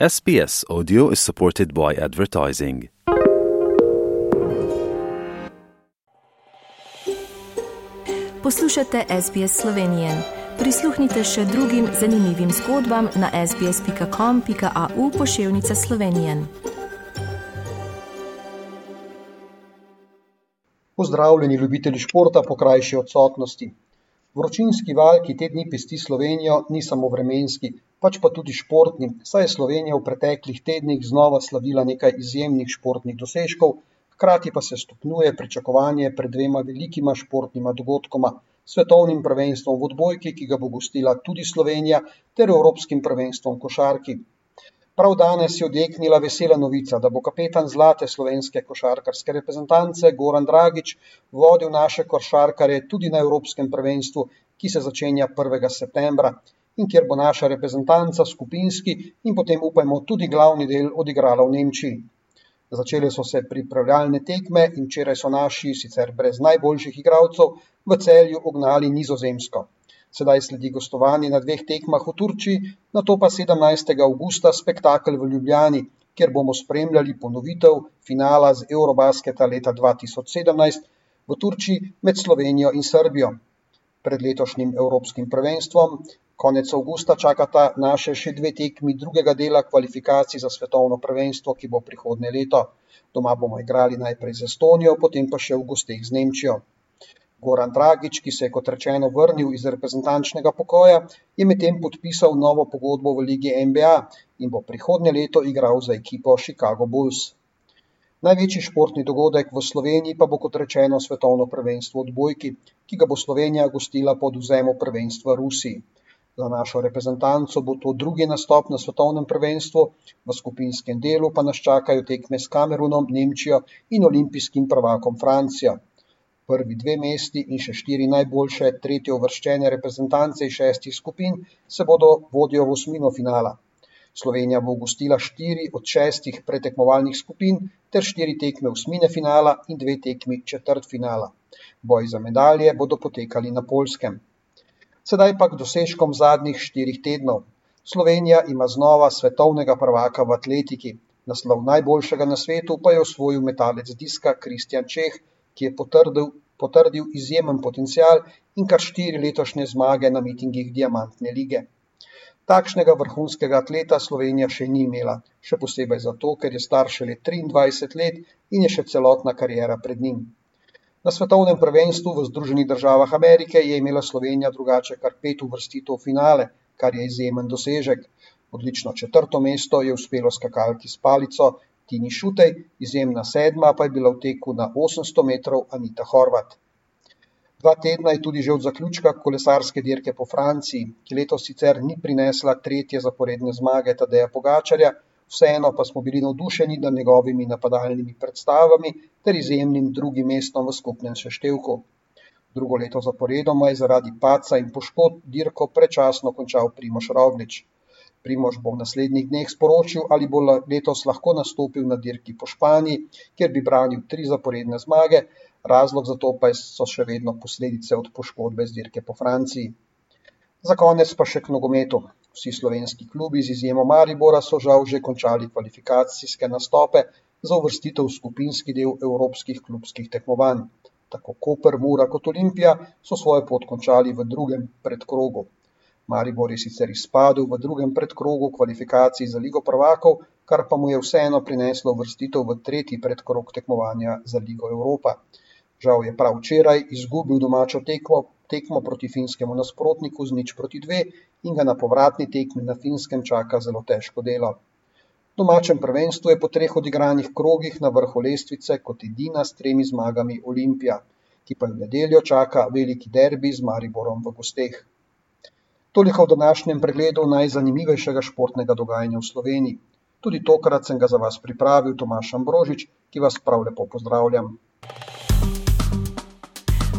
SBS Audio is supported by advertising. Poslušate SBS Slovenije. Prisluhnite še drugim zanimivim zgodbam na sbsp.com.au pošiljka Slovenije. Pozdravljeni, ljubitelji športa po krajši odsotnosti. Vročinski val, ki te dni pesti Slovenijo, ni samo vremenski, pač pa tudi športni, saj je Slovenija v preteklih tednih znova slavila nekaj izjemnih športnih dosežkov, hkrati pa se stopnjuje pričakovanje pred dvema velikima športnima dogodkoma: svetovnim prvenstvom v odbojki, ki ga bo gostila tudi Slovenija, ter evropskim prvenstvom v košarki. Prav danes je odjeknila vesela novica, da bo kapetan zlate slovenske košarkarske reprezentance Goran Dragič vodil naše košarkarje tudi na Evropskem prvenstvu, ki se začenja 1. septembra in kjer bo naša reprezentanca skupinski in potem upajmo tudi glavni del odigrala v Nemčiji. Začele so se pripravljalne tekme in včeraj so naši, sicer brez najboljših igralcev, v celju ognali nizozemsko. Sedaj sledi gostovanje na dveh tekmah v Turčiji, na to pa 17. augusta spektakel v Ljubljani, kjer bomo spremljali ponovitev finala z Eurobasketa leta 2017 v Turčiji med Slovenijo in Srbijo. Pred letošnjim Evropskim prvenstvom konec avgusta čakata naše še dve tekmi drugega dela kvalifikacij za svetovno prvenstvo, ki bo prihodnje leto. Doma bomo igrali najprej z Estonijo, potem pa še v gosteh z Nemčijo. Goran Dragič, ki se je kot rečeno vrnil iz reprezentančnega pokoja, je medtem podpisal novo pogodbo v Ligi NBA in bo prihodnje leto igral za ekipo Chicago Bulls. Največji športni dogodek v Sloveniji pa bo kot rečeno svetovno prvenstvo odbojki, ki ga bo Slovenija gostila pod vzemo prvenstva Rusiji. Za našo reprezentanco bo to drugi nastop na svetovnem prvenstvu, v skupinskem delu pa nas čakajo tekme s Kamerunom, Nemčijo in olimpijskim prvakom Francijo prvi dve mesti in še štiri najboljše tretje uvrščene reprezentance iz šestih skupin se bodo vodijo v osmino finala. Slovenija bo gostila štiri od šestih pretekmovalnih skupin ter štiri tekme osmine finala in dve tekmi četrt finala. Boj za medalje bodo potekali na Polskem. Sedaj pa k dosežkom zadnjih štirih tednov. Slovenija ima znova svetovnega prvaka v atletiki. Naslov najboljšega na svetu pa je osvojil metalec diska Kristjan Čeh, ki je potrdil, potrdil izjemen potencial in kar štiri letošnje zmage na mitingih Diamantne lige. Takšnega vrhunskega atleta Slovenija še ni imela, še posebej zato, ker je star šele 23 let in je še celotna karijera pred njim. Na svetovnem prvenstvu v Združenih državah Amerike je imela Slovenija drugače kar pet uvrstitev v finale, kar je izjemen dosežek. Odlično četrto mesto je uspelo skakalki s palico Tini Šutej, izjemna sedma pa je bila v teku na 800 metrov Anita Horvat. Dva tedna je tudi že od zaključka kolesarske dirke po Franciji, ki letos sicer ni prinesla tretje zaporedne zmage Tadeja Pogačarja, vseeno pa smo bili navdušeni nad njegovimi napadalnimi predstavami ter izjemnim drugim mestom v skupnem seštevku. Drugo leto zaporedoma je zaradi paca in poškodb dirko prečasno končal Primoš Roglič. Primož bo v naslednjih dneh sporočil, ali bo letos lahko nastopil na dirki po Španiji, kjer bi branil tri zaporedne zmage, razlog za to pa so še vedno posledice od poškodbe z dirke po Franciji. Za konec pa še k nogometu. Vsi slovenski klubi z izjemo Maribora so žal že končali kvalifikacijske nastope za uvrstitev v skupinski del evropskih klubskih tekmovanj. Tako Koper, Mura kot Olimpija so svojo pot končali v drugem predkrogu. Maribor je sicer izpadel v drugem predkrogu kvalifikacij za Ligo prvakov, kar pa mu je vseeno prineslo vrstitev v tretji predkrog tekmovanja za Ligo Evropa. Žal je prav včeraj izgubil domačo tekmo, tekmo proti finskemu nasprotniku z nič proti dve in ga na povratni tekmi na finskem čaka zelo težko delo. V domačem prvenstvu je po treh odigranih krogih na vrhu lestvice kot edina s tremi zmagami Olimpija, ki pa v nedeljo čaka veliki derbi z Mariborom v gosteh. Toliko v današnjem pregledu najzanimivejšega športnega dogajanja v Sloveniji. Tudi tokrat sem ga za vas pripravil Tomaš Ambrožič, ki vas prav lepo pozdravljam.